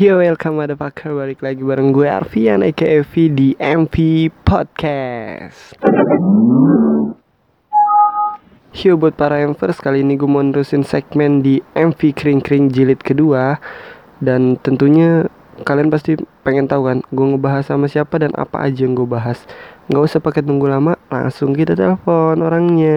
Yo welcome ada pakar balik lagi bareng gue Arfian aka V di MP Podcast. Yo buat para Emvers kali ini gue mau nerusin segmen di MV Kring Kring jilid kedua. Dan tentunya kalian pasti pengen tahu kan gue ngebahas sama siapa dan apa aja yang gue bahas. Gak usah pakai tunggu lama langsung kita telepon orangnya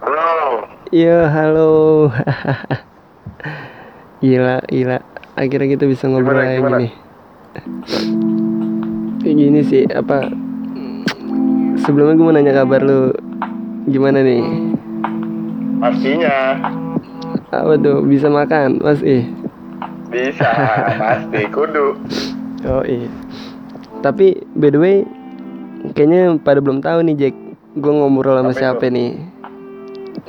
Halo. Iya halo. Gila gila. Akhirnya kita bisa ngobrol Gimana, gimana? gini Kayak gini sih apa Sebelumnya gue mau nanya kabar lu. Gimana nih? Pastinya. Apa tuh bisa makan masih bisa, pasti kudu. Oh iya Tapi by the way Kayaknya pada belum tahu nih Jack. Gue ngobrol sama Apa siapa itu? nih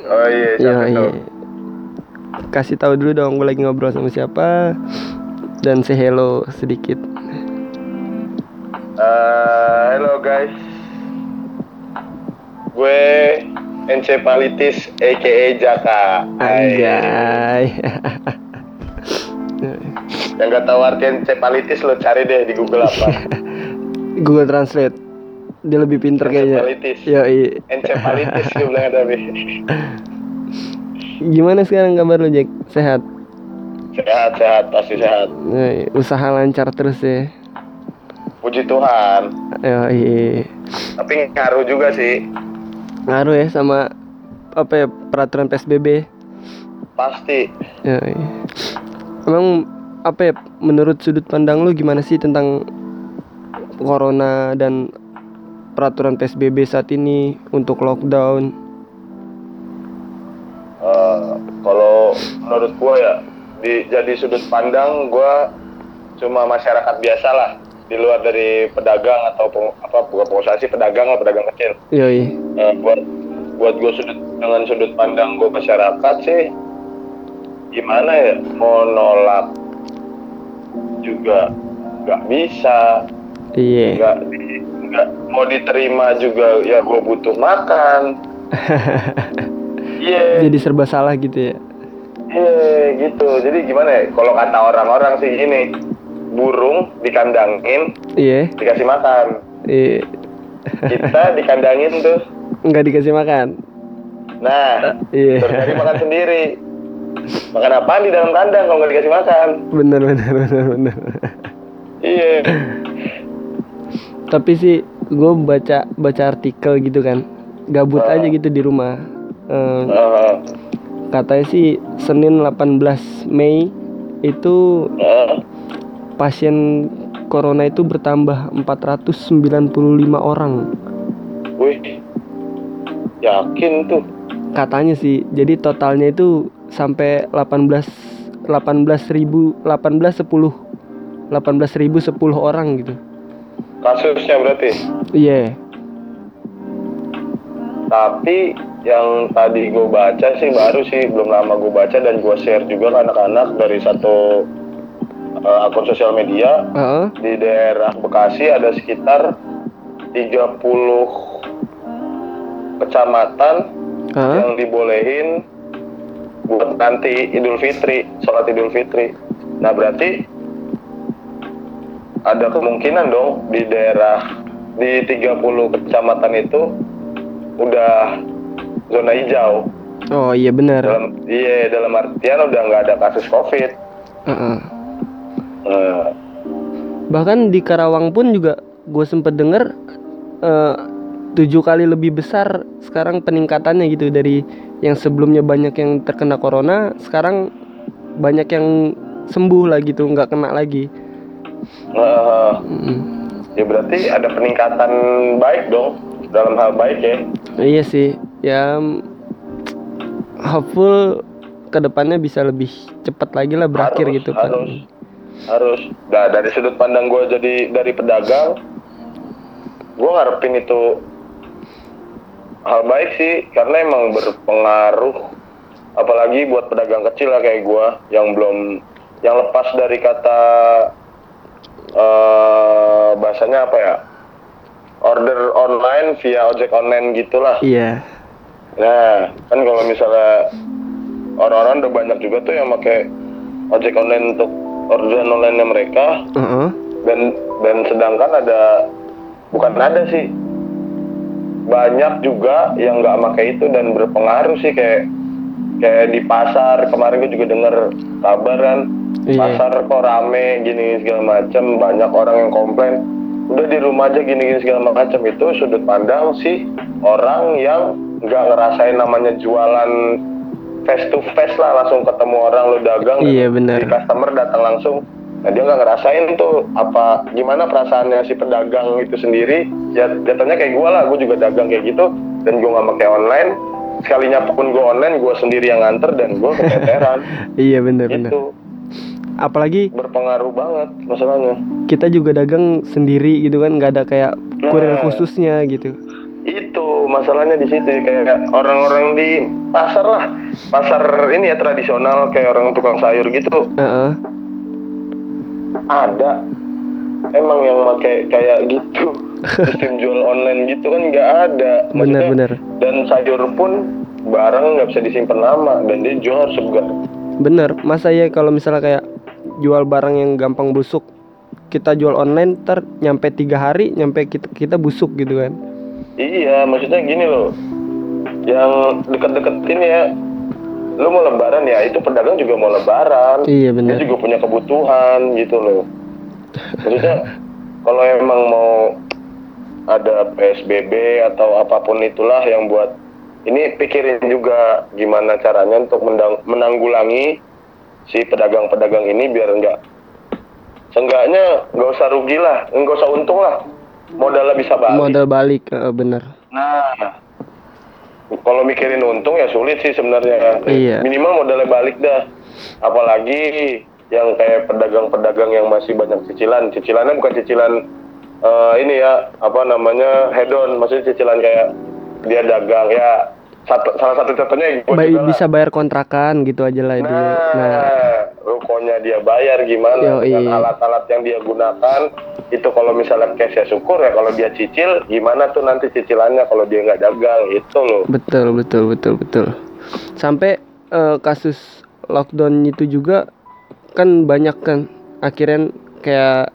Oh iya, Iya iya? Kasih tahu dulu dong gue lagi ngobrol sama siapa Dan say hello sedikit Eh, halo guys. Gue encephalitis aka Jaka. Anjay Yang gak tahu arti encephalitis lo cari deh di Google apa. Google Translate Dia lebih pinter kayaknya. Yo, iya. Encephalitis gue bilang tapi. Gimana sekarang kabar lu Jack? Sehat? Sehat, sehat, pasti sehat. Yoi, Usaha lancar terus ya Puji Tuhan. Yo, iya. Tapi ngaruh juga sih. Ngaruh ya sama apa ya peraturan PSBB Pasti. Yoi. Emang apa ya menurut sudut pandang lu gimana sih tentang corona dan peraturan PSBB saat ini untuk lockdown? Eh, kalau menurut gua ya di jadi sudut pandang gua cuma masyarakat biasa lah di luar dari pedagang atau peng- apa bukan pengusaha sih pedagang lah pedagang kecil Yoi. Eh, buat buat gua sudut dengan sudut pandang gua masyarakat sih gimana ya mau nolak juga nggak bisa Iya. nggak di- nggak mau diterima juga ya gua butuh makan iya Jadi serba salah gitu ya. Iya gitu. Jadi gimana ya? Kalau kata orang-orang sih gini, burung dikandangin Iya. dikasih makan. Iya. Kita dikandangin tuh. Nggak dikasih makan. Nah, Iya. cari makan sendiri. Makan apa di dalam kandang kalau nggak dikasih makan? Bener bener bener bener. Iya. Tapi sih gue baca baca artikel gitu kan, gabut Ah. aja gitu di rumah. Heeh. katanya sih Senin 18 Mei itu pasien corona itu bertambah 495 orang. Wih. Yakin tuh. Katanya sih. Jadi totalnya itu sampai 18 18 ribu 18 10 18 ribu 10 orang gitu. Kasusnya berarti. Iya. Tapi yang tadi gue baca sih baru sih belum lama gue baca dan gue share juga ke anak-anak dari satu eh, akun sosial media Heeh. di daerah Bekasi ada sekitar 30 kecamatan Heeh. yang dibolehin buat nanti Idul Fitri, sholat Idul Fitri. Nah berarti ada kemungkinan dong di daerah di 30 kecamatan itu udah zona hijau. Oh iya benar. Dalam iya dalam artian udah nggak ada kasus COVID. Heeh. Nah, Bahkan di Karawang pun juga gue sempet denger eh, tujuh kali lebih besar sekarang peningkatannya gitu dari yang sebelumnya banyak yang terkena corona sekarang banyak yang sembuh lah gitu nggak kena lagi. Mm. ya berarti ada peningkatan baik dong dalam hal baik ya. Iya sih ya mm, hopeful ke depannya bisa lebih cepat lagi lah berakhir Harus, gitu kan. harus. harus nah dari sudut pandang gue jadi dari pedagang gue ngarepin itu hal baik sih karena emang berpengaruh apalagi buat pedagang kecil lah kayak gue yang belum yang lepas dari kata eh bahasanya apa ya order online via ojek online gitulah. Iya. Nah, kan kalau misalnya orang-orang udah banyak juga tuh yang pakai ojek online untuk orderan online mereka Heeh. dan dan sedangkan ada bukan ada sih banyak juga yang nggak pakai itu dan berpengaruh sih kayak kayak di pasar kemarin gue juga denger kabar kan Iya. pasar kok rame gini segala macam banyak orang yang komplain. Udah di rumah aja gini gini segala macam itu sudut pandang sih orang yang nggak ngerasain namanya jualan face to face lah. Langsung ketemu orang lo dagang Iya, dan bener. si customer datang langsung. Nah dia nggak ngerasain tuh apa gimana perasaannya si pedagang itu sendiri. Ya jatuhnya kayak gue lah. Gue juga dagang kayak gitu. Dan gue nggak pakai online. Sekalinya pun gue online gue sendiri yang nganter dan gue keteteran. Iya bener bener. Apalagi berpengaruh banget masalahnya kita juga dagang sendiri gitu kan, nggak ada kayak kurir Nah. khususnya gitu. itu masalahnya di situ kayak orang-orang di pasar lah pasar ini ya tradisional kayak orang tukang sayur gitu Heeh. ada emang yang pakai kayak gitu sistem jual online gitu kan nggak ada Bener-bener. dan sayur pun barang nggak bisa disimpan lama dan dia jual harus segar Bener. Masa ya kalau misalnya kayak jual barang yang gampang busuk, kita jual online, ter nyampe tiga hari, nyampe kita kita busuk gitu kan. iya maksudnya gini loh yang deket-deket ini ya lu mau lebaran ya itu pedagang juga mau lebaran Iya dia bener. juga punya kebutuhan gitu loh maksudnya kalau emang mau ada PSBB atau apa pun itulah yang buat ini pikirin juga gimana caranya untuk menanggulangi si pedagang-pedagang ini biar enggak seenggaknya nggak usah rugi lah nggak usah untung lah modalnya bisa balik Modal balik, eh, bener. Nah, kalau mikirin untung ya sulit sih sebenarnya. Iya. Minimal modalnya balik dah. Apalagi yang kayak pedagang-pedagang yang masih banyak cicilan. Cicilannya bukan cicilan eh, ini ya, apa namanya head on, maksudnya cicilan kayak dia dagang ya. Satu, salah satu contohnya Bayi juga lah. bisa bayar kontrakan gitu aja lah dulu. Nah, Nah, rukonya dia bayar gimana Yoi. dengan alat-alat yang dia gunakan itu kalau misalnya cash ya syukur ya kalau dia cicil gimana tuh nanti cicilannya kalau dia nggak dagang itu loh betul betul betul betul. Sampai eh, kasus lockdown itu juga kan banyak kan akhirnya kayak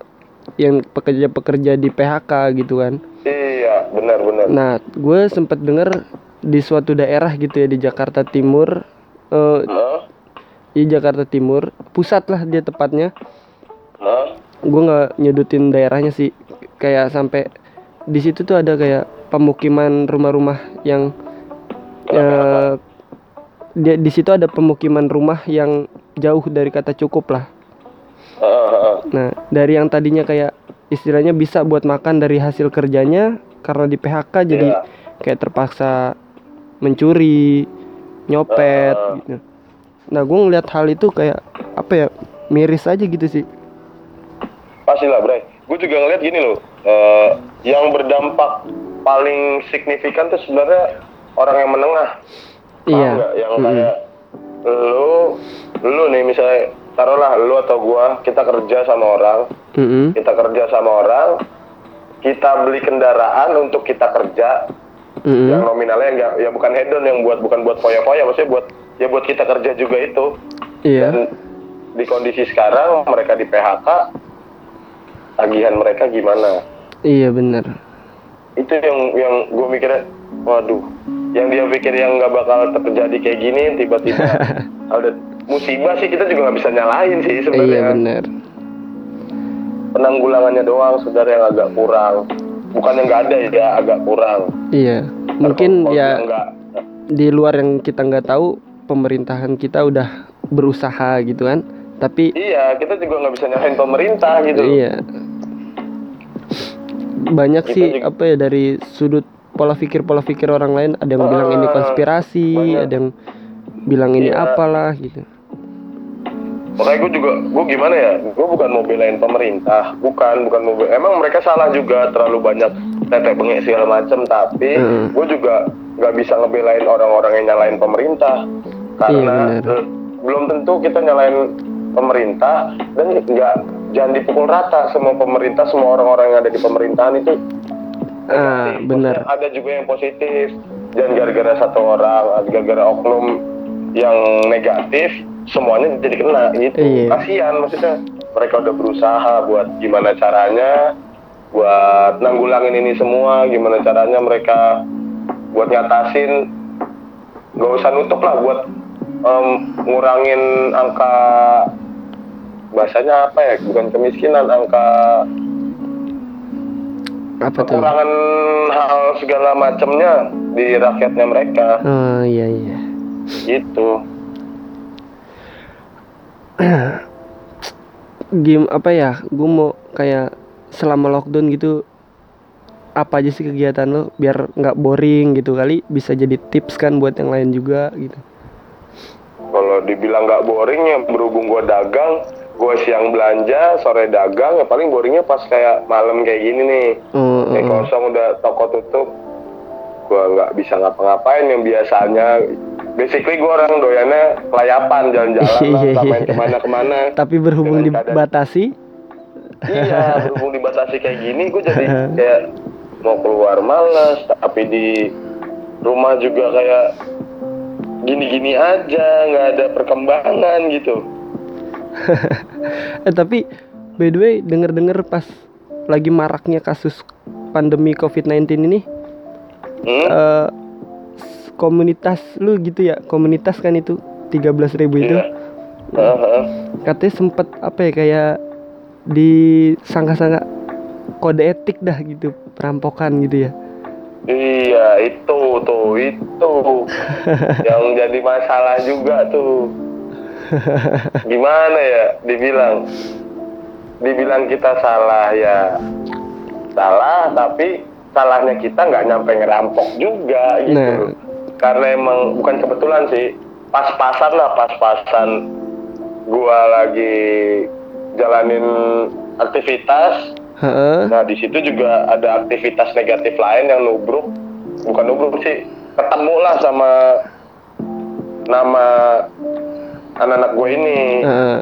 yang pekerja-pekerja di PHK gitu kan. iya benar-benar Nah, gue sempet denger di suatu daerah gitu ya di Jakarta Timur, Hah? di Jakarta Timur, pusat lah dia tepatnya. Gue nggak nyedutin daerahnya sih, kayak sampai di situ tuh ada kayak pemukiman rumah-rumah yang eh, dia di situ ada pemukiman rumah yang jauh dari kata cukup lah. Nah, dari yang tadinya kayak istilahnya bisa buat makan dari hasil kerjanya karena di PHK jadi Iya. kayak terpaksa mencuri, nyopet Ah. gitu. Nah, gue ngeliat hal itu kayak apa ya miris aja gitu sih. pastilah Bray gue juga ngeliat gini loh eh, yang berdampak paling signifikan tuh sebenarnya orang yang menengah Iya. nggak? yang Mm-mm. kayak lu lu nih misalnya taruhlah lu atau gua kita kerja sama orang Mm-mm. kita kerja sama orang kita beli kendaraan untuk kita kerja Mm-mm. yang nominalnya enggak ya bukan hedon yang buat bukan buat foya-foya maksudnya buat ya buat kita kerja juga itu Iya. dan di kondisi sekarang mereka di PHK tagihan mereka gimana Iya bener. itu yang yang gue mikirnya waduh yang dia pikir yang nggak bakal terjadi kayak gini tiba-tiba ada musibah sih kita juga nggak bisa nyalahin sih Iya sebenarnya bener. penanggulangannya doang saudara yang agak kurang bukan yang nggak ada ya agak kurang Iya. Mungkin ya nggak di luar yang kita nggak tahu pemerintahan kita udah berusaha gitu kan. Tapi iya kita juga nggak bisa nyalahin pemerintah gitu. Iya. Banyak Kita sih juga- apa ya dari sudut pola pikir pola pikir orang lain ada yang bilang ini Ah, konspirasi, banyak. ada yang bilang ini Iya. apalah gitu. Makanya gue juga, gue gimana ya? Gue bukan mau belain pemerintah, bukan, bukan mau. Emang mereka salah juga, terlalu banyak tetek bengek segala macem. Tapi Mm. gue juga nggak bisa ngebelain orang-orang yang nyalain pemerintah, karena Iya, bener. eh, belum tentu kita nyalain pemerintah dan nggak jangan dipukul rata semua pemerintah, semua orang-orang yang ada di pemerintahan itu Ah. Maksudnya ada juga yang positif jangan gara-gara satu orang gara-gara oknum yang negatif semuanya jadi kena gitu Iya. kasihan maksudnya mereka udah berusaha buat gimana caranya buat nanggulangin ini semua gimana caranya mereka buat ngatasin gak usah nutup lah buat em, ngurangin angka bahasanya apa ya bukan kemiskinan angka apa tuh? kekurangan hal segala macamnya di rakyatnya mereka. Oh iya iya. Gitu. Game apa ya gue mau kayak selama lockdown gitu apa aja sih kegiatan lo biar nggak boring gitu kali? Bisa jadi tips kan buat yang lain juga gitu. Kalau dibilang nggak boring ya berhubung gua dagang gua siang belanja sore dagang ya paling boringnya pas kayak malam kayak gini nih. Oh, kayak kosong udah toko tutup gua nggak bisa ngapa-ngapain yang biasanya. Basically gua orang doyannya kelayapan jalan-jalan lah Iya, main iya. ke mana-kemana. Tapi berhubung dibatasi iya berhubung dibatasi kayak gini gue jadi kayak mau keluar males tapi di rumah juga kayak gini-gini aja nggak ada perkembangan gitu eh tapi by the way denger denger pas lagi maraknya kasus pandemi covid-19 ini hmm? eh, s- komunitas lu gitu ya komunitas kan itu 13.000 ribu itu Iya. Heeh. katanya sempet apa ya kayak disangka-sangka kode etik dah gitu perampokan gitu ya. Iya itu tuh itu. Yang jadi masalah juga tuh. Gimana ya dibilang dibilang kita salah ya. Salah tapi salahnya kita nggak nyampe ngerampok juga gitu. Nah. karena emang bukan kebetulan sih pas-pasan lah pas-pasan gua lagi jalanin aktivitas Heeh. Nah di situ juga ada aktivitas negatif lain yang nubruk, bukan nubruk sih, ketemu lah sama nama anak-anak gue ini. Heeh.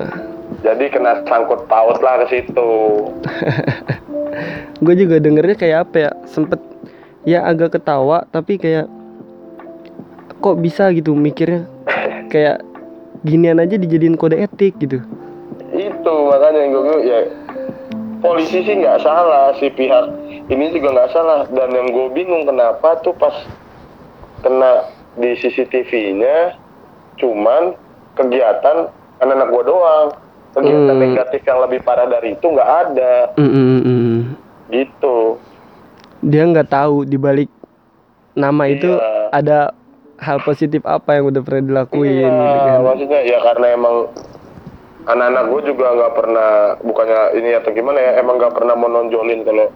Jadi kena sangkut paut lah ke situ. gue juga dengernya kayak apa ya sempet ya agak ketawa tapi kayak kok bisa gitu mikirnya kayak ginian aja dijadiin kode etik gitu Itu makanya yang gue ya polisi sih nggak salah si pihak ini juga nggak salah dan yang gue bingung kenapa tuh pas kena di CCTV-nya cuman kegiatan anak-anak gue doang kegiatan Hmm. negatif yang lebih parah dari itu nggak ada Mm, mm, mm, mm. gitu dia nggak tahu dibalik nama itu Iya. ada hal positif apa yang udah pernah dilakuin iya, gitu kan maksudnya ya karena emang anak-anak gue juga nggak pernah bukannya ini atau gimana ya emang nggak pernah mau nonjolin kalau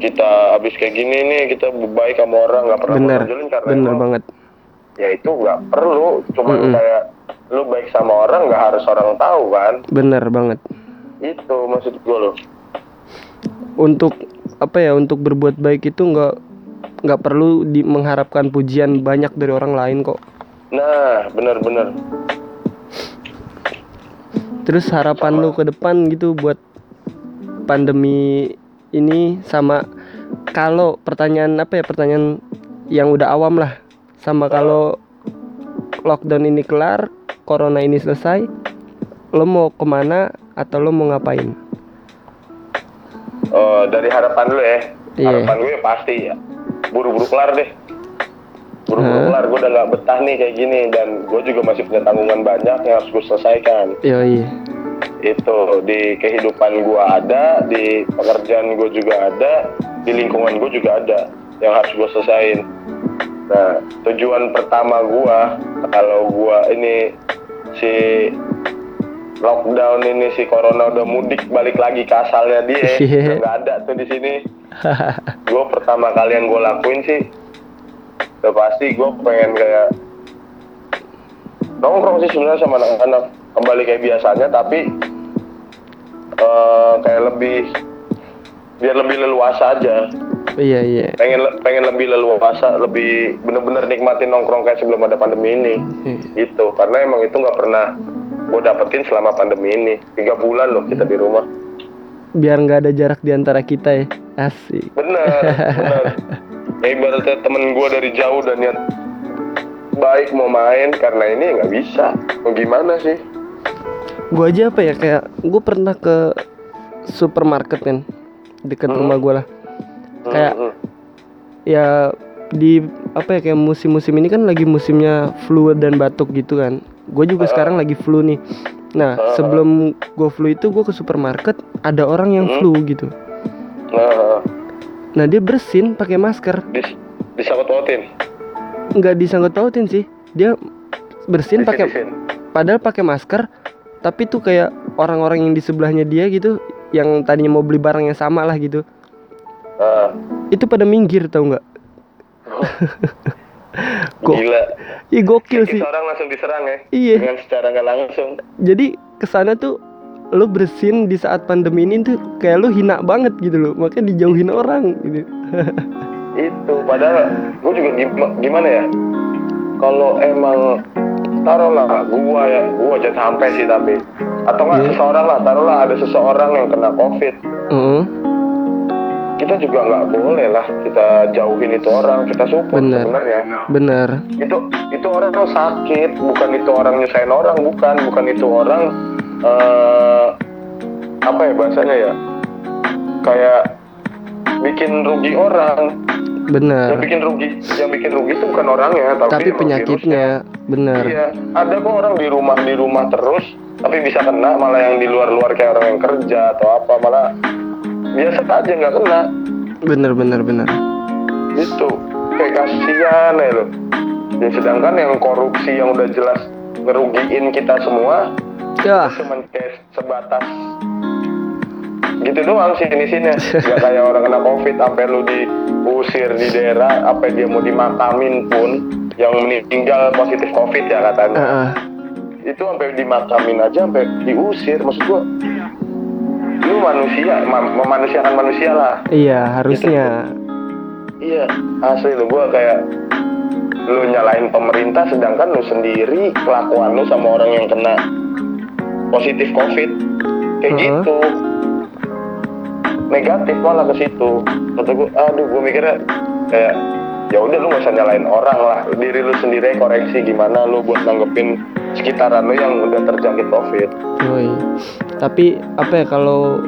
kita habis kayak gini nih kita baik sama orang nggak pernah bener nonjolin karena bener emang banget. ya itu nggak perlu. Cuman Mm-mm. kayak lu baik sama orang nggak harus orang tahu kan? Bener banget. Itu maksud gue loh. Untuk apa ya untuk berbuat baik itu nggak nggak perlu di mengharapkan pujian banyak dari orang lain kok. Nah bener-bener terus harapan lu ke depan gitu buat pandemi ini sama kalau pertanyaan apa ya pertanyaan yang udah awam lah. Sama kalau lockdown ini kelar corona ini selesai lo mau ke mana atau lo mau ngapain? Oh, dari harapan lu ya. Iya. harapan gue pasti ya. Buru-buru kelar deh buru-buru Hah? kelar gue udah nggak betah nih kayak gini dan gue juga masih punya tanggungan banyak yang harus gue selesaikan. Yoi. Itu di kehidupan gue ada di pekerjaan gue juga ada di lingkungan gue juga ada yang harus gue selesaiin nah tujuan pertama gue kalau gue ini si lockdown ini si corona udah mudik balik lagi ke asalnya dia. Iya. nggak ada tuh di sini. Gue pertama kali yang gue lakuin sih udah pasti gue pengen kayak nongkrong sih sebenarnya sama anak-anak. Kembali kayak biasanya tapi eh, kayak lebih biar lebih leluasa aja. Iya iya. Pengen pengen lebih leluasa lebih bener-bener nikmatin nongkrong kayak sebelum ada pandemi ini. Iya. gitu. Karena emang itu nggak pernah gue dapetin selama pandemi ini. Tiga bulan loh kita di rumah. Biar nggak ada jarak di antara kita ya. Asik. Bener bener ya ibaratnya temen gue dari jauh dan niat baik mau main karena ini nggak bisa mau gimana sih gue aja apa ya kayak gue pernah ke supermarket kan dekat Hmm. rumah gue lah Kayak- Hmm, hmm. ya di apa ya kayak musim-musim ini kan lagi musimnya flu dan batuk gitu kan gue juga Ah. sekarang lagi flu nih nah Ah. sebelum gue flu itu gue ke supermarket ada orang yang Hmm. flu gitu nah nah dia bersin pakai masker. Dis disangkut pautin nggak disangkut pautin sih. Dia bersin pakai padahal pakai masker tapi tuh kayak orang-orang yang di sebelahnya dia gitu yang tadinya mau beli barang yang sama lah gitu. Ah, itu pada minggir tau nggak? Kok- gila. Ih gokil sih. seorang langsung diserang ya? Iya. dengan secara nggak langsung. Jadi ke sana tuh lu bersin di saat pandemi ini tuh kayak lu hina banget gitu loh. Makanya dijauhin orang gitu. Itu padahal gue juga gim- gimana ya? Kalau emang taruhlah gua ya gua jangan sampai sih tapi atau nggak Iya. seseorang lah taruhlah ada seseorang yang kena covid. Heeh, kita juga nggak boleh lah kita jauhin itu orang kita support Bener. sebenarnya. Bener. Itu itu orang tuh sakit bukan itu orang nyusahin orang bukan bukan itu orang eh apa ya bahasanya ya? Kayak bikin rugi orang. Bener yang bikin rugi yang bikin rugi itu bukan orangnya tapi, tapi penyakitnya virusnya. iya ada kok orang di rumah di rumah terus tapi bisa kena malah yang di luar luar kayak orang yang kerja atau apa malah biasa aja nggak kena. Bener bener bener itu kayak kasihan ya lo ya sedangkan yang korupsi yang udah jelas ngerugiin kita semua. Ya. Cuman kayak sebatas gitu doang sih ini sini nggak kayak orang kena covid sampai lu diusir di daerah apa dia mau dimakamin pun yang meninggal positif covid ya katanya. Heeh. itu sampai dimakamin aja sampai diusir. Maksud gua lu manusia ma- memanusiakan manusia lah. Iya harusnya. Iya, asli lu. Gua kayak lu nyalain pemerintah sedangkan lu sendiri kelakuan lu sama orang yang kena positif covid. Kayak Heeh. gitu. Negatif malah ke situ. Kata gua aduh gua mikirnya kayak ya udah lu gak usah nyalain orang lah. Diri lu sendiri koreksi gimana lu buat nanggepin sekitaran lu yang udah terjangkit covid. Woi. Tapi apa ya kalau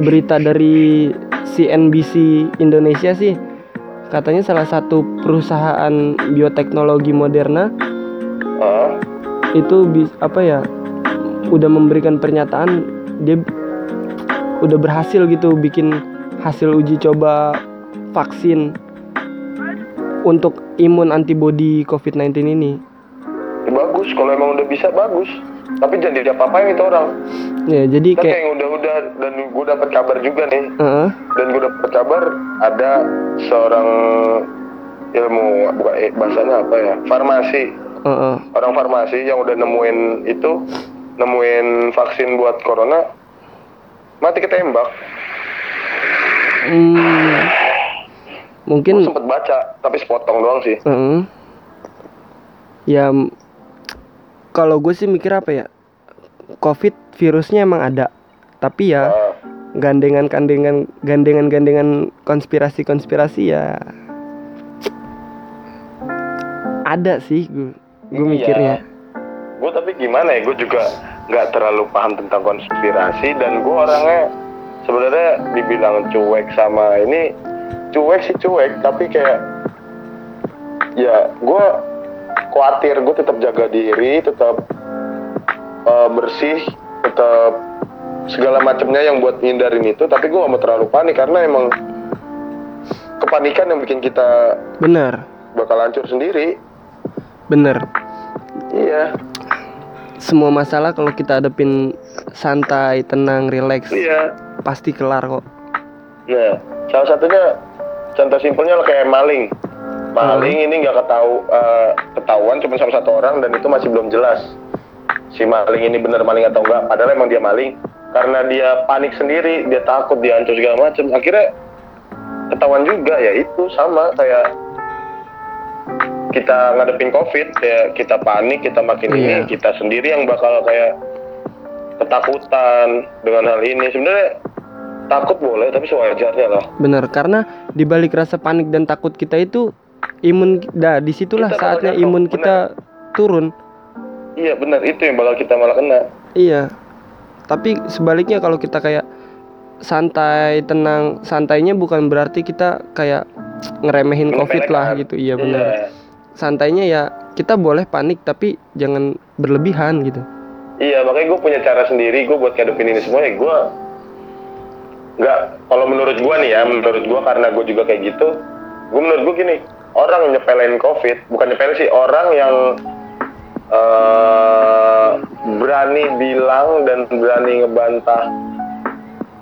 berita dari CNBC Indonesia sih katanya salah satu perusahaan bioteknologi Moderna Heeh. itu bis, apa ya udah memberikan pernyataan dia udah berhasil gitu bikin hasil uji coba vaksin untuk imun antibody COVID-19 ini. Bagus kalau emang udah bisa bagus tapi jangan diapa-apain itu orang Ya, jadi tapi kayak yang udah-udah dan gue dapat kabar juga nih Heeh. dan gue dapat kabar ada seorang ilmu bukan eh, bahasanya apa ya farmasi heeh. orang farmasi yang udah nemuin itu nemuin vaksin buat corona mati ketembak Hmm, mungkin gue sempet baca tapi sepotong doang sih Heeh. Ya m- kalau gue sih mikir apa ya? Covid virusnya emang ada. Tapi ya Ah, gandengan-gandengan gandengan-gandengan konspirasi-konspirasi ya ada sih gue gue Iya. mikirnya. gue tapi gimana ya gue juga nggak terlalu paham tentang konspirasi dan gue orangnya sebenarnya dibilang cuek sama ini cuek sih cuek tapi kayak ya gue khawatir gue tetap jaga diri tetap eh, bersih tetap segala macamnya yang buat hindarin itu tapi gue gak mau terlalu panik karena emang kepanikan yang bikin kita Bener, bakal hancur sendiri bener. iya Semua masalah kalau kita hadepin santai, tenang, rileks, iya pasti kelar kok. Nah, salah satunya contoh simpelnya kayak maling. Maling ini nggak ketahu eh, ketahuan cuma sama satu orang dan itu masih belum jelas si maling ini bener maling atau enggak. Padahal emang dia maling karena dia panik sendiri, dia takut dia hancur segala macam. Akhirnya ketahuan juga ya itu sama kayak kita ngadepin covid kayak kita panik kita makin Iya. ini kita sendiri yang bakal kayak ketakutan dengan hal ini sebenarnya takut boleh tapi sewajarnya lah bener karena dibalik rasa panik dan takut kita itu imun dah di situlah Kita saatnya jatuh, imun kita turun. Iya benar. Itu yang bakal kita malah kena. Iya. Tapi sebaliknya kalau kita kayak santai tenang santainya bukan berarti kita kayak ngeremehin covid lah gitu. Iya benar. Santainya ya kita boleh panik tapi jangan berlebihan gitu. Iya, makanya gue punya cara sendiri gue buat ngadepin ini semua ya gue nggak kalau menurut gue nih ya menurut gue karena gue juga kayak gitu gue menurut gue gini orang yang nyepelin covid bukan nyepelin sih orang yang eh berani bilang dan berani ngebantah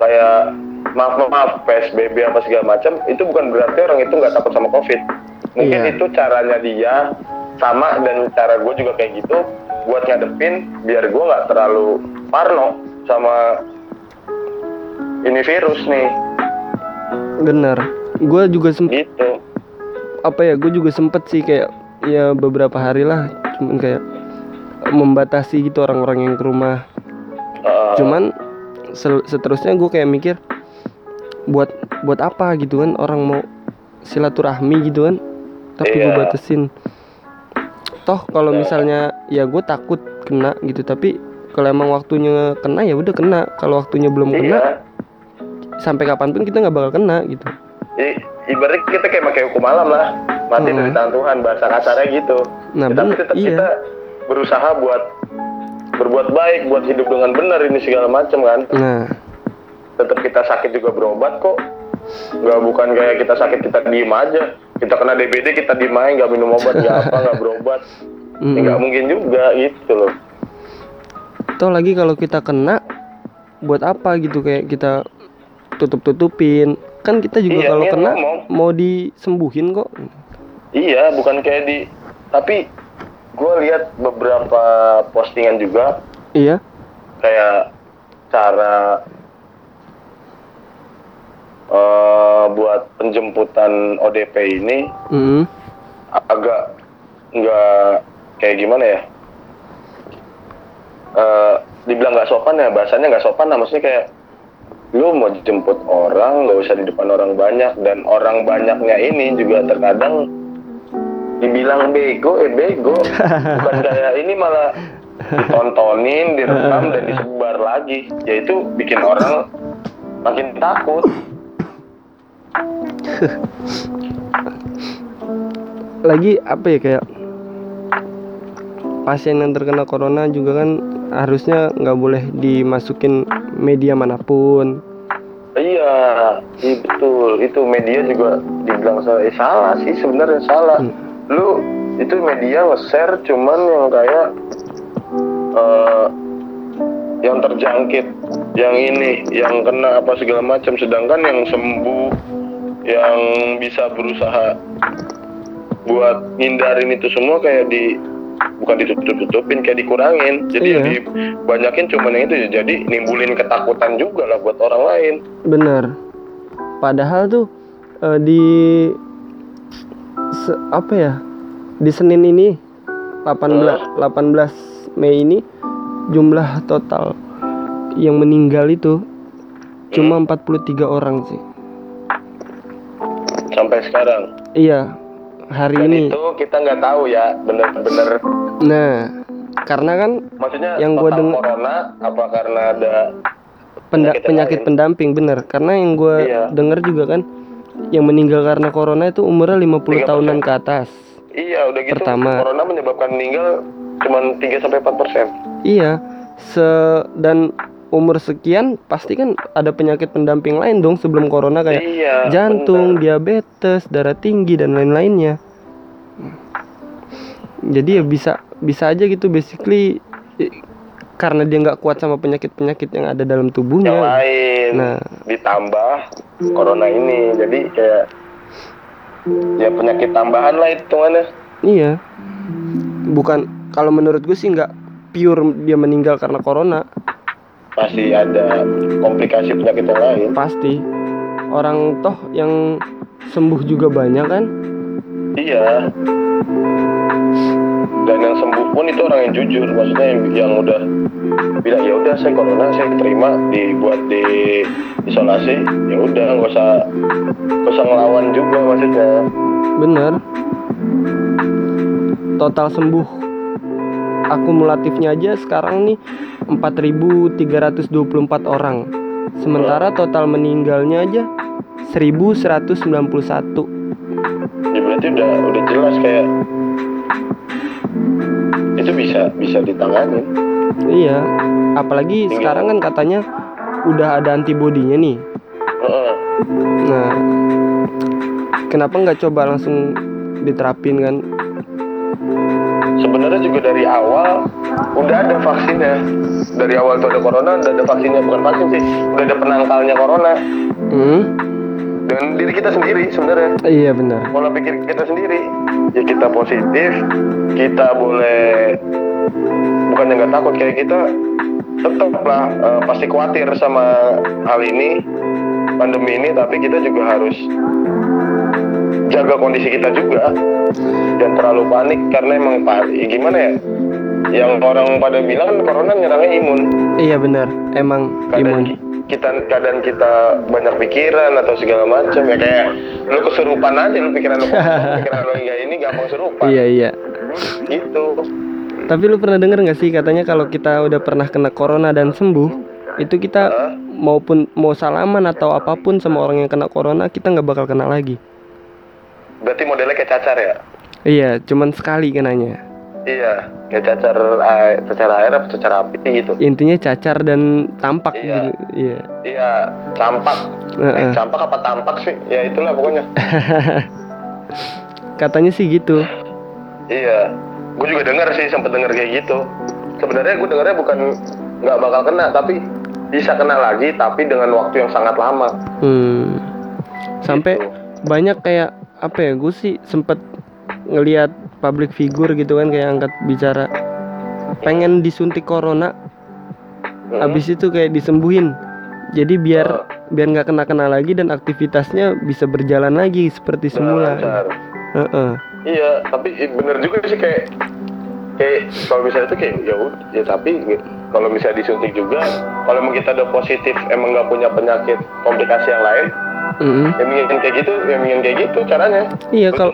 kayak maaf maaf psbb apa segala macam itu bukan berarti orang itu nggak takut sama covid. Mungkin Iya. itu caranya dia sama dan cara gue juga kayak gitu buat ngadepin biar gue nggak terlalu parno sama ini virus nih. Bener gue juga sempet gitu. apa ya gue juga sempet sih kayak ya beberapa hari lah cuman kayak membatasi gitu orang-orang yang ke rumah. Eh, cuman seterusnya gue kayak mikir buat buat apa gitu kan orang mau silaturahmi gitu kan tapi gue Iya. batasin. Toh kalau Iya. misalnya ya gue takut kena gitu tapi kalau emang waktunya kena ya udah kena. Kalau waktunya belum kena iya. sampai kapan pun kita nggak bakal kena gitu Ibaratnya kita kayak pakai hukum malam lah. Mati Mm-mm. dari tangan Tuhan bahasa kasarnya gitu. Nah, tapi tetap iya. kita berusaha buat berbuat baik buat hidup dengan benar ini segala macam kan. Nah. Tetap kita sakit juga berobat kok. Nggak bukan kayak kita sakit kita diem aja. Kita kena DBD kita diem aja nggak minum obat nggak apa nggak berobat. Mm-mm. nggak mungkin juga gitu loh. Toh lagi kalau kita kena buat apa gitu? Kayak kita tutup tutupin kan kita juga Iya, kalau iya, kena ngomong. mau disembuhin kok. Iya bukan kayak di tapi gue lihat beberapa postingan juga. Iya. Kayak cara eh buat penjemputan ODP ini mm agak nggak kayak gimana ya? Eh dibilang nggak sopan ya bahasanya nggak sopan lah. Maksudnya kayak lu mau jemput orang nggak usah di depan orang banyak. Dan orang banyaknya ini juga terkadang dibilang bego eh bego. Bukan kayak ini malah ditontonin direkam dan disebar lagi. Yaitu bikin orang makin takut. Lagi apa ya kayak pasien yang terkena corona juga kan harusnya nggak boleh dimasukin media mana pun Iya, iya betul. Itu media juga dibilang salah. Eh, salah sih sebenarnya salah. Hmm. Lu itu media nge-share cuman yang kayak eh yang terjangkit, yang ini, yang kena apa segala macam. Sedangkan yang sembuh, yang bisa berusaha buat hindarin itu semua kayak di bukan ditutup-tutupin kayak dikurangin. Jadi Iya. yang dibanyakin cuman yang itu jadi nimbulin ketakutan juga lah buat orang lain. Bener. Padahal tuh eh, di se- apa ya di Senin ini 18 18 Mei ini jumlah total yang meninggal itu cuma 43 orang sih. Sampai sekarang? Iya hari dan ini itu kita nggak tahu ya bener-bener nah karena kan maksudnya Yang gua total deng- corona apa karena ada penda- Penyakit penyakit lain. pendamping bener karena yang gue Iya. denger juga kan yang meninggal karena corona itu umurnya 50 30%. tahunan ke atas iya udah gitu Pertama. corona menyebabkan meninggal cuman 3 sampai 4 persen Iya, se dan umur sekian pasti kan ada penyakit pendamping lain dong sebelum corona kayak iya jantung, bener. diabetes, darah tinggi dan lain-lainnya. Jadi ya bisa bisa aja gitu basically karena dia nggak kuat sama penyakit-penyakit yang ada dalam yang tubuhnya. lain Nah. ditambah corona ini jadi kayak ya penyakit tambahan lah hitungannya Iya. Bukan kalau menurut gue sih nggak pure dia meninggal karena corona, pasti ada komplikasi penyakit yang lain. Pasti. Orang toh yang sembuh juga banyak kan? iya. Dan yang sembuh pun itu orang yang jujur. Maksudnya yang, yang udah bilang ya udah saya corona saya terima dibuat di isolasi. Ya udah nggak usah nggak usah ngelawan juga maksudnya. Bener. Total sembuh akumulatifnya aja sekarang nih 4.324 orang. Sementara total meninggalnya aja 1.191 ya berarti udah udah jelas kayak itu bisa bisa ditangani. Iya apalagi sekarang kan katanya udah ada antibodinya nih. Nah kenapa nggak coba langsung diterapin kan sebenarnya juga dari awal udah ada vaksinnya. Dari awal tuh ada corona udah ada vaksinnya. Bukan vaksin sih udah ada penangkalnya corona. Hmm? dan diri kita sendiri sebenarnya. Iya benar. Pola pikir kita sendiri. Ya kita positif kita boleh bukannya nggak takut kayak kita tetaplah eh, pasti khawatir sama hal ini pandemi ini tapi kita juga harus jaga kondisi kita juga. Dan terlalu panik karena emang pa- ya gimana ya? Yang orang pada bilang kan corona nyerangnya imun. Iya benar. Emang kadang imun. ki- kita kadang kita banyak pikiran atau segala macam ya kayak lu kesurupan aja lu pikiran lu pikiran lu enggak ini gampang kesurupan. Iya iya. Gitu. Tapi lu pernah denger nggak sih katanya kalau kita udah pernah kena corona dan sembuh itu kita Hah? maupun mau salaman atau apa pun sama orang yang kena corona kita nggak bakal kena lagi berarti modelnya kayak cacar ya? Iya cuman sekali kenanya. Iya kayak cacar air, cacar air apa cacar api gitu. Intinya cacar dan tampak Iya. gitu iya. Iya campak. Eh, Heeh. campak apa tampak sih? Ya itulah pokoknya. Katanya sih gitu. Iya. Gue juga dengar sih sempet dengar kayak gitu. Sebenarnya gue dengarnya bukan nggak bakal kena tapi bisa kena lagi tapi dengan waktu yang sangat lama. Hmm. sampai Gitu. banyak kayak apa ya gue sih sempet ngelihat public figure gitu kan kayak angkat bicara pengen disuntik corona Hmm. habis itu kayak disembuhin jadi biar Oh. biar nggak kena kena lagi dan aktivitasnya bisa berjalan lagi seperti semula lancar. Heeh. Iya, tapi bener juga sih kayak kayak kalau misalnya itu kayak ya ya tapi kalau misalnya disuntik juga kalau emang kita udah positif emang nggak punya penyakit komplikasi yang lain Mm-mm. yang ingin kayak gitu yang ingin kayak gitu caranya iya kalau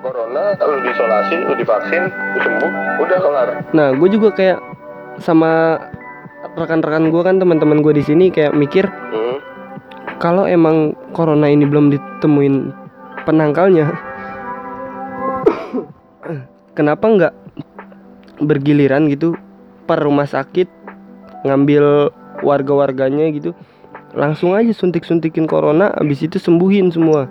corona lu diisolasi lu divaksin lu sembuh udah kelar nah gue juga kayak sama rekan-rekan gue kan teman-teman gue di sini kayak mikir hmm. kalau emang corona ini belum ditemuin penangkalnya kenapa nggak bergiliran gitu per rumah sakit ngambil warga-warganya gitu langsung aja suntik-suntikin corona habis itu sembuhin semua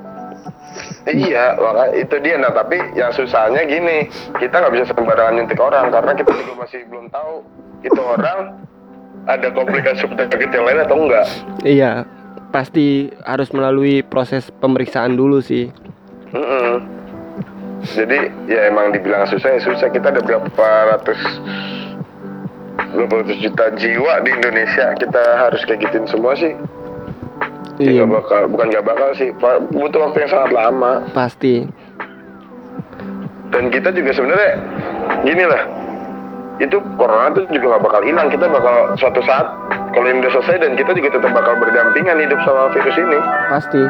Iya, maka itu dia. Nah, tapi yang susahnya gini, kita nggak bisa sembarangan nyuntik orang karena kita juga masih belum tahu itu orang ada komplikasi penyakit yang lain atau enggak. iya pasti harus melalui proses pemeriksaan dulu sih Mm-mm. Jadi ya emang dibilang susah ya susah. Kita ada berapa ratus berapa ratus juta jiwa di Indonesia kita harus kayak gituin semua sih. Ya iya nggak bakal, bukan nggak bakal sih. Butuh waktu yang sangat lama. pasti Dan kita juga sebenarnya gini lah. Itu corona tuh juga nggak bakal hilang. Kita bakal suatu saat kalau ini udah selesai dan kita juga tetap bakal berdampingan hidup sama virus ini. pasti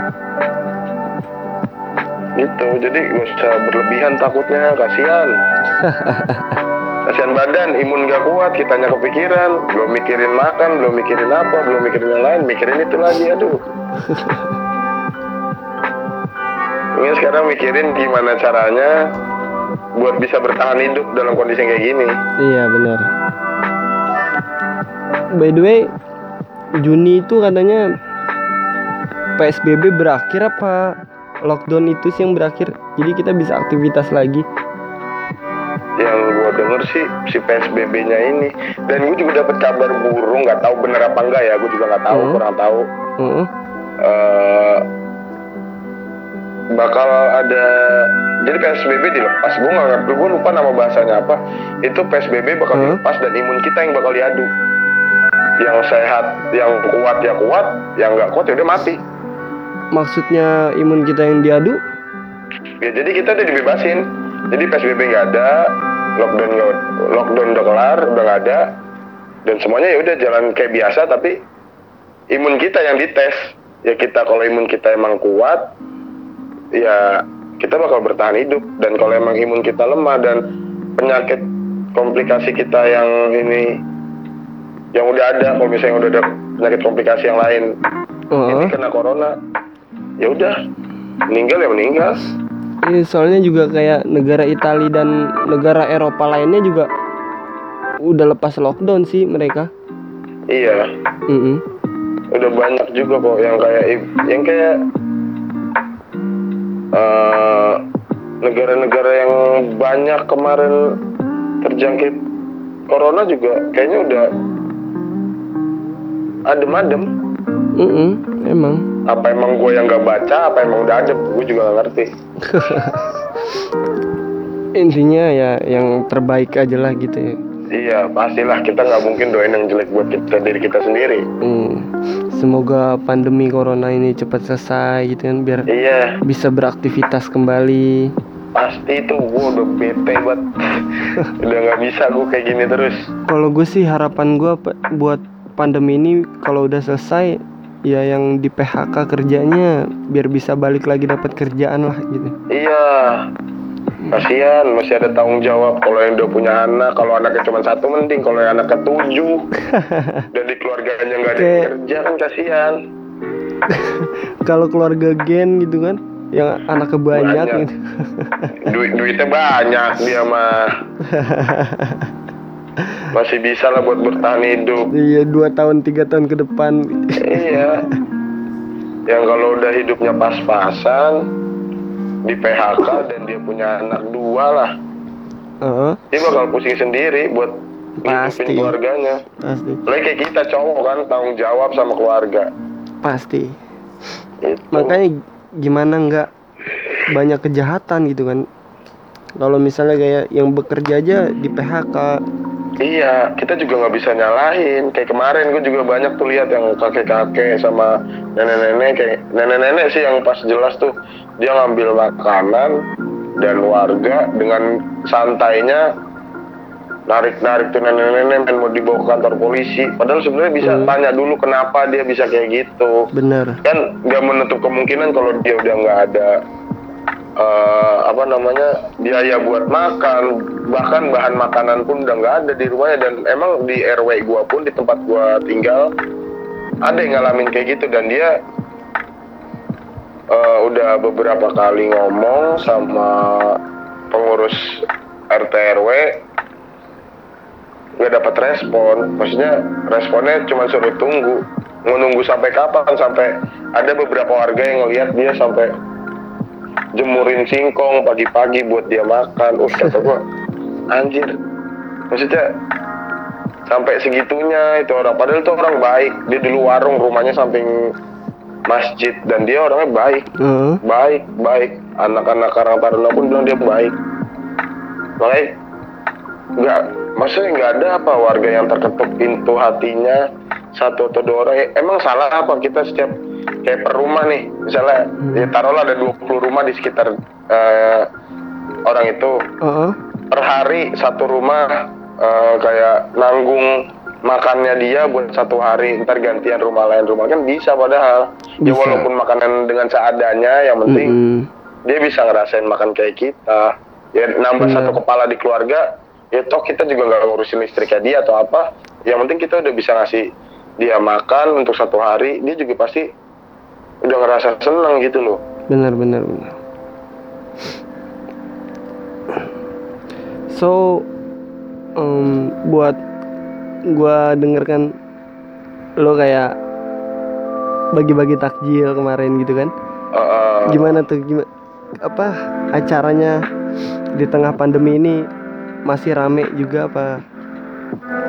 gitu jadi gak usah berlebihan takutnya kasihan. Kasihan badan imun gak kuat kitanya kepikiran. Belum mikirin makan belum mikirin apa belum mikirin yang lain mikirin itu lagi aduh. Ini sekarang mikirin gimana caranya buat bisa bertahan hidup dalam kondisi kayak gini. Iya benar. By the way, Juni itu katanya PSBB berakhir apa lockdown itu sih yang berakhir. Jadi kita bisa aktivitas lagi. yang gua denger sih si PSBB-nya ini dan gue juga dapat kabar burung nggak tahu bener apa enggak ya gue juga nggak tahu Hmm. kurang tahu Heeh. eh bakal ada jadi PSBB dilepas gue nggak ngerti gue lupa nama bahasanya apa itu PSBB bakal Hmm. dilepas dan imun kita yang bakal diadu yang sehat yang kuat ya kuat yang nggak kuat ya udah mati Maksudnya imun kita yang diadu? ya jadi kita udah dibebasin. Jadi PSBB nggak ada lockdown lockdown udah kelar udah nggak ada. Dan semuanya ya udah jalan kayak biasa tapi imun kita yang dites. Ya kita kalau imun kita emang kuat ya kita bakal bertahan hidup. Dan kalau emang imun kita lemah dan penyakit komplikasi kita yang ini yang udah ada kalau misalnya udah ada penyakit komplikasi yang lain Oh. ini kena corona ya udah meninggal ya meninggal Iya, soalnya juga kayak negara Italia dan negara Eropa lainnya juga udah lepas lockdown sih mereka. iya Mm-mm. udah banyak juga kok yang kayak yang kayak eh, negara-negara yang banyak kemarin terjangkit corona juga kayaknya udah adem-adem Mm-mm, Emang. Apa emang gue yang gak baca apa emang udah adem gue juga gak ngerti Intinya ya yang terbaik aja lah gitu ya. iya pastilah kita nggak mungkin doain yang jelek buat kita diri kita sendiri Hmm. Semoga pandemi corona ini cepat selesai gitu kan biar iya bisa beraktivitas kembali. pasti itu gue udah bete banget udah nggak bisa gue kayak gini terus Kalau gue sih harapan gue buat pandemi ini kalau udah selesai ya yang di PHK kerjanya biar bisa balik lagi dapat kerjaan lah gitu. Iya. Kasihan masih ada tanggung jawab kalau yang udah punya anak, kalau anaknya cuma satu mending, kalau yang anaknya tujuh dan di keluarganya nggak ada yang Kayak- kerja kan kasihan. Kalau keluarga gen gitu kan yang anaknya banyak, Banyak. gitu. Duit duitnya banyak dia mah. Masih bisa lah buat bertahan hidup. Iya dua tahun tiga tahun ke depan. iya. Yang kalau udah hidupnya pas-pasan di PHK dan dia punya anak dua lah, Heeh, dia bakal pusing sendiri buat Pasti. keluarganya. pasti Lagi kayak kita cowok kan tanggung jawab sama keluarga. pasti. Itu. Makanya gimana nggak banyak kejahatan gitu kan? Kalau misalnya kayak yang bekerja aja di PHK, Iya, kita juga nggak bisa nyalahin. Kayak kemarin gue juga banyak tuh lihat yang kakek-kakek sama nenek-nenek kayak nenek-nenek sih yang pas jelas tuh dia ngambil makanan dan warga dengan santainya narik-narik tuh nenek-nenek dan mau dibawa ke kantor polisi. Padahal sebenarnya bisa Hmm. tanya dulu kenapa dia bisa kayak gitu. bener. kan nggak menutup kemungkinan kalau dia udah nggak ada eh, apa namanya biaya buat makan bahkan bahan makanan pun udah nggak ada di rumahnya. Dan emang di RW gua pun di tempat gua tinggal ada yang ngalamin kayak gitu. Dan dia eh, udah beberapa kali ngomong sama pengurus RT RW nggak dapat respon. Maksudnya responnya cuma suruh tunggu. Mau nunggu sampai kapan? Sampai ada beberapa warga yang ngelihat dia sampai jemurin singkong pagi-pagi buat dia makan. Uh kata gua anjir. Maksudnya sampai segitunya itu orang. Padahal itu orang baik. Dia dulu warung rumahnya samping masjid. Dan dia orangnya baik. Heeh. baik baik. Anak-anak Karang Taruna pun bilang dia baik. Makanya nggak maksudnya nggak ada apa warga yang terketuk pintu hatinya satu atau dua orang. Ya, emang salah apa kita setiap kayak per rumah nih misalnya ya taruhlah ada 20 rumah di sekitar eh, orang itu Heeh. per hari satu rumah eh, kayak nanggung makannya dia buat satu hari ntar gantian rumah lain rumah kan bisa padahal ya Bisa. walaupun makanan dengan seadanya yang penting Mm-mm. dia bisa ngerasain makan kayak kita ya nambah Bener. satu kepala di keluarga ya toh kita juga nggak ngurusin listriknya dia atau apa yang penting kita udah bisa ngasih dia makan untuk satu hari dia juga pasti udah ngerasa seneng gitu loh Benar benar benar. So em, buat gua denger kan lo kayak bagi-bagi takjil kemarin gitu kan. Eh, Gimana tuh gimana apa acaranya di tengah pandemi ini masih rame juga apa?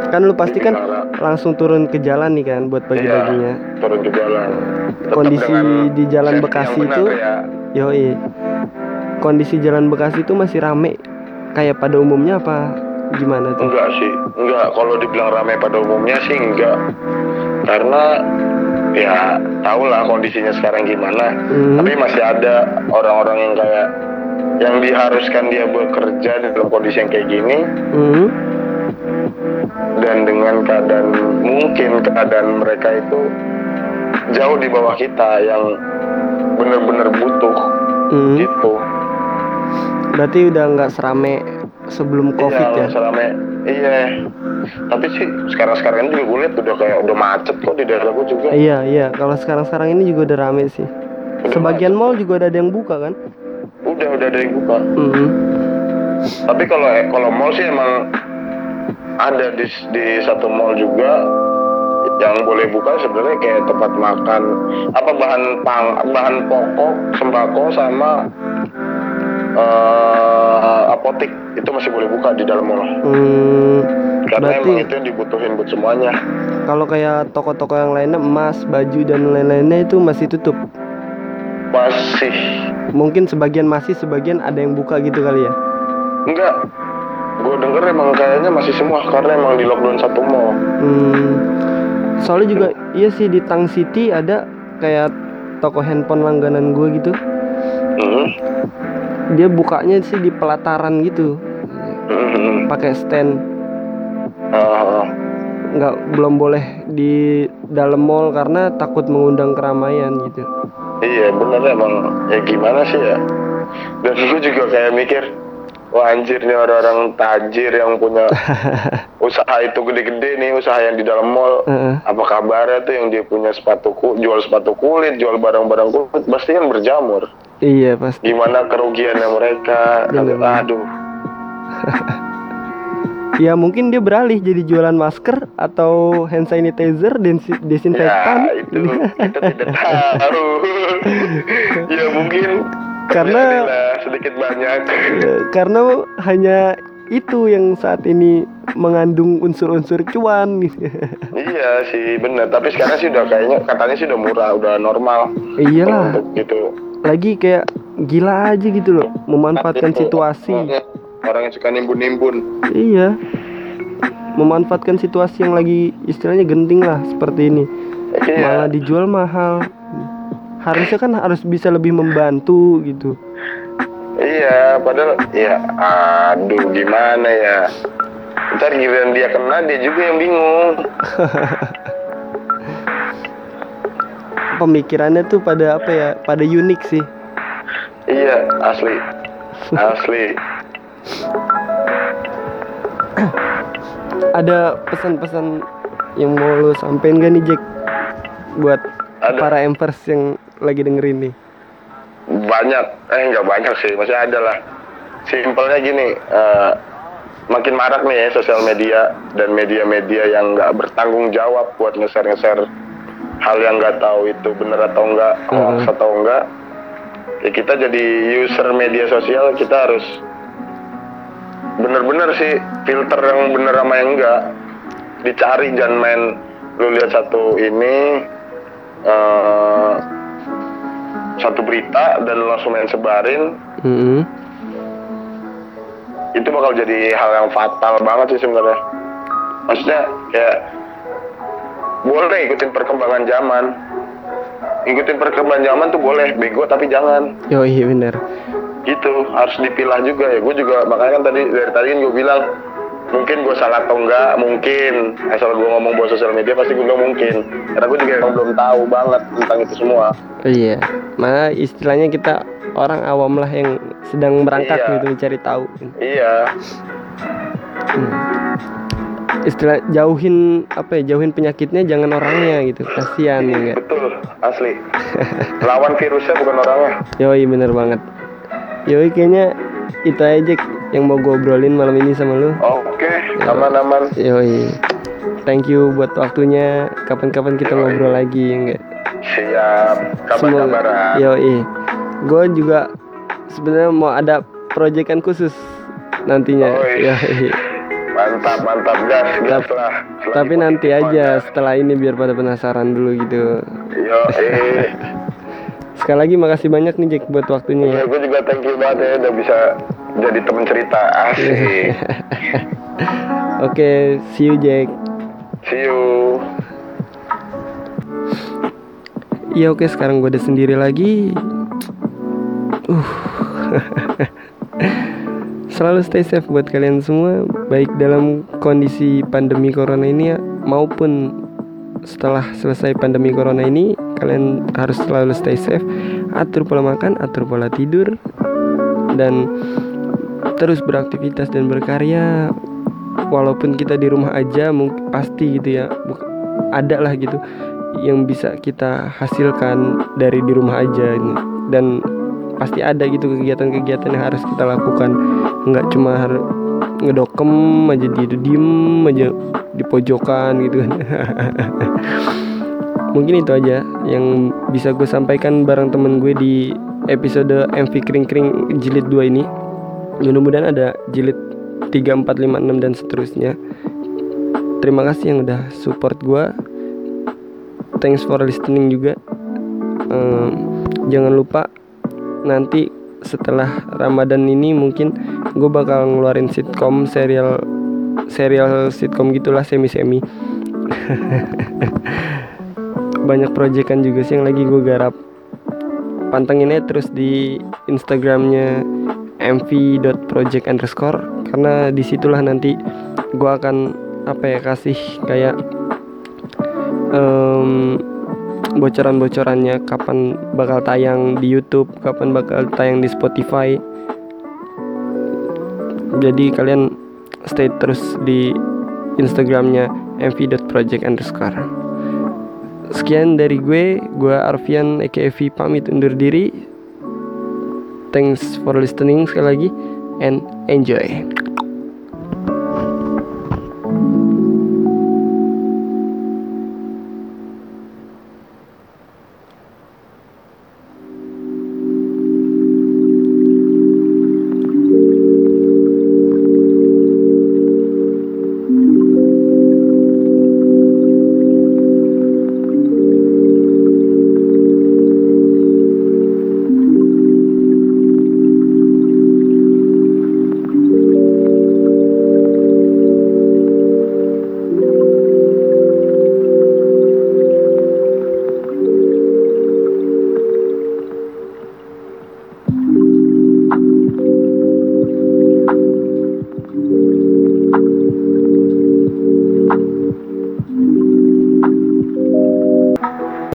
Kan lu pasti kan langsung turun ke jalan nih kan buat bagi-baginya. Iya, turun ke jalan Tetap Kondisi di Jalan Bekasi itu ya. Yoi. Kondisi Jalan Bekasi itu masih rame kayak pada umumnya apa gimana tuh? Enggak sih, enggak. Kalau dibilang ramai pada umumnya sih enggak. Karena ya tau lah kondisinya sekarang gimana. Hmm. Tapi masih ada orang-orang yang kayak yang diharuskan dia bekerja dalam kondisi yang kayak gini Hmm. Dan dengan keadaan mungkin keadaan mereka itu jauh di bawah kita yang bener-bener butuh Hmm. gitu. Berarti udah nggak serame sebelum covid iya, ya? Selama, iya. Tapi sih sekarang-sekarang ini juga gue lihat udah kayak udah macet kok di daerah gue juga. Iya iya. Kalau sekarang-sekarang ini juga udah rame sih. Udah Sebagian mall juga ada yang buka kan? Udah udah ada yang buka. Hmm. Tapi kalau eh, kalau mall sih emang ada di di satu mall juga yang boleh buka sebenarnya kayak tempat makan apa bahan pang bahan pokok sembako sama eh, apotik. Itu masih boleh buka di dalam mall. Hmm, karena berarti emang itu yang dibutuhin buat semuanya. kalau kayak toko-toko yang lainnya emas, baju dan lain-lainnya itu masih tutup. masih. Mungkin sebagian masih, sebagian ada yang buka gitu kali ya. enggak gue denger emang kayaknya masih semua karena emang di lockdown satu mall Hmm, soalnya juga iya sih di Tang City ada kayak toko handphone langganan gue gitu. Mhm. Dia bukanya sih di pelataran gitu, Mhm. pakai stand. Ah, Nggak belum boleh di dalam mall karena takut mengundang keramaian gitu. Iya bener emang ya gimana sih ya Dan gue juga kayak mikir Wah anjir nih orang-orang tajir yang punya usaha itu gede-gede nih Usaha yang di dalam mall Heeh. Apa kabarnya tuh yang dia punya sepatu ku- jual sepatu kulit Jual barang-barang kulit Pasti kan berjamur Iya pasti. Gimana kerugiannya mereka Bener. Aduh Ya mungkin dia beralih jadi jualan masker atau hand sanitizer dan desinfektan. Ya itu kita tidak tahu Ya mungkin Karena- sedikit banyak Ya, karena hanya itu yang saat ini mengandung unsur-unsur cuan. Iya sih bener Tapi sekarang sih udah kayaknya Katanya sih udah murah Udah normal Iyalah, gitu lagi kayak gila aja gitu loh, memanfaatkan Itu, situasi. orang yang suka nimbun-nimbun Iya. Memanfaatkan situasi yang lagi istilahnya genting lah seperti ini. Malah iya dijual mahal. Harusnya kan harus bisa lebih membantu gitu. iya padahal ya aduh gimana ya ntar giliran dia kena dia juga yang bingung Pemikirannya tuh pada apa ya? Pada unik sih. iya asli asli Ada pesan-pesan yang mau lo sampein gak nih Jack buat Ada. para empers yang lagi dengerin nih? banyak eh nggak banyak sih masih ada lah simpelnya gini eh, makin marak nih ya sosial media dan media-media yang nggak bertanggung jawab buat ngeser-ngeser hal yang nggak tahu itu bener atau enggak hoax Mhm. atau enggak ya kita jadi user media sosial kita harus bener-bener sih filter yang bener sama yang enggak dicari jangan main lu lihat satu ini eh, satu berita dan langsung main sebarin Mm-mm. itu bakal jadi hal yang fatal banget sih sebenarnya maksudnya kayak boleh ikutin perkembangan zaman ikutin perkembangan zaman tuh boleh bego tapi jangan Yo iya bener. gitu harus dipilah juga ya gue juga makanya kan tadi dari tadi kan gue bilang mungkin gue salah atau enggak mungkin asal gue ngomong bahwa sosial media pasti gue bilang mungkin karena gue juga emang belum tahu banget tentang itu semua Iya. Mana istilahnya kita orang awam lah yang sedang berangkat Iya. gitu mencari tahu. iya Istilah jauhin apa ya? Jauhin penyakitnya jangan orangnya gitu. Kasihan ya enggak? betul asli lawan virusnya bukan orangnya Yoi bener banget. Yoi kayaknya itu aja yang mau gue obrolin malam ini sama lu. oke aman-aman Yoi. Thank you buat waktunya. Kapan-kapan kita Yoi. ngobrol lagi ya enggak? siap kabar-kabaran Yoi. Gue juga sebenarnya mau ada proyekan khusus nantinya. Oi. Yoi. mantap mantap gas gas Tap- lah Tapi nanti aja setelah ini biar pada penasaran dulu gitu. yo eh Sekali lagi makasih banyak nih Jack buat waktunya ya. ya, gue juga thank you banget ya udah bisa jadi temen cerita asik Oke, see you Jack. see you Iya oke sekarang gue udah sendiri lagi. Uh. Selalu stay safe buat kalian semua, baik dalam kondisi pandemi corona ini ya maupun setelah selesai pandemi corona ini kalian harus selalu stay safe atur pola makan atur pola tidur dan terus beraktivitas dan berkarya walaupun kita di rumah aja mungkin pasti gitu ya ada lah gitu yang bisa kita hasilkan dari di rumah aja ini. Dan pasti ada gitu kegiatan-kegiatan yang harus kita lakukan. Nggak cuma harus ngedokem aja di diem aja di pojokan gitu kan. Mungkin itu aja yang bisa gue sampaikan bareng temen gue di episode MV Kring jilid 2 ini. Mudah-mudahan ada jilid 3, 4, 5, 6 dan seterusnya. Terima kasih yang udah support gue thanks for listening juga. Um, jangan lupa nanti setelah Ramadan ini mungkin gue bakal ngeluarin sitcom serial serial sitcom gitulah semi semi banyak proyekan juga sih yang lagi gue garap. Pantenginnya terus di Instagramnya mv.project underscore karena di situlah nanti gue akan apa ya kasih kayak um, bocoran-bocorannya kapan bakal tayang di YouTube, kapan bakal tayang di Spotify. Jadi kalian stay terus di Instagramnya mv.project underscore. Sekian dari gue, gue Arfian aka pamit undur diri. Thanks for listening sekali lagi and enjoy.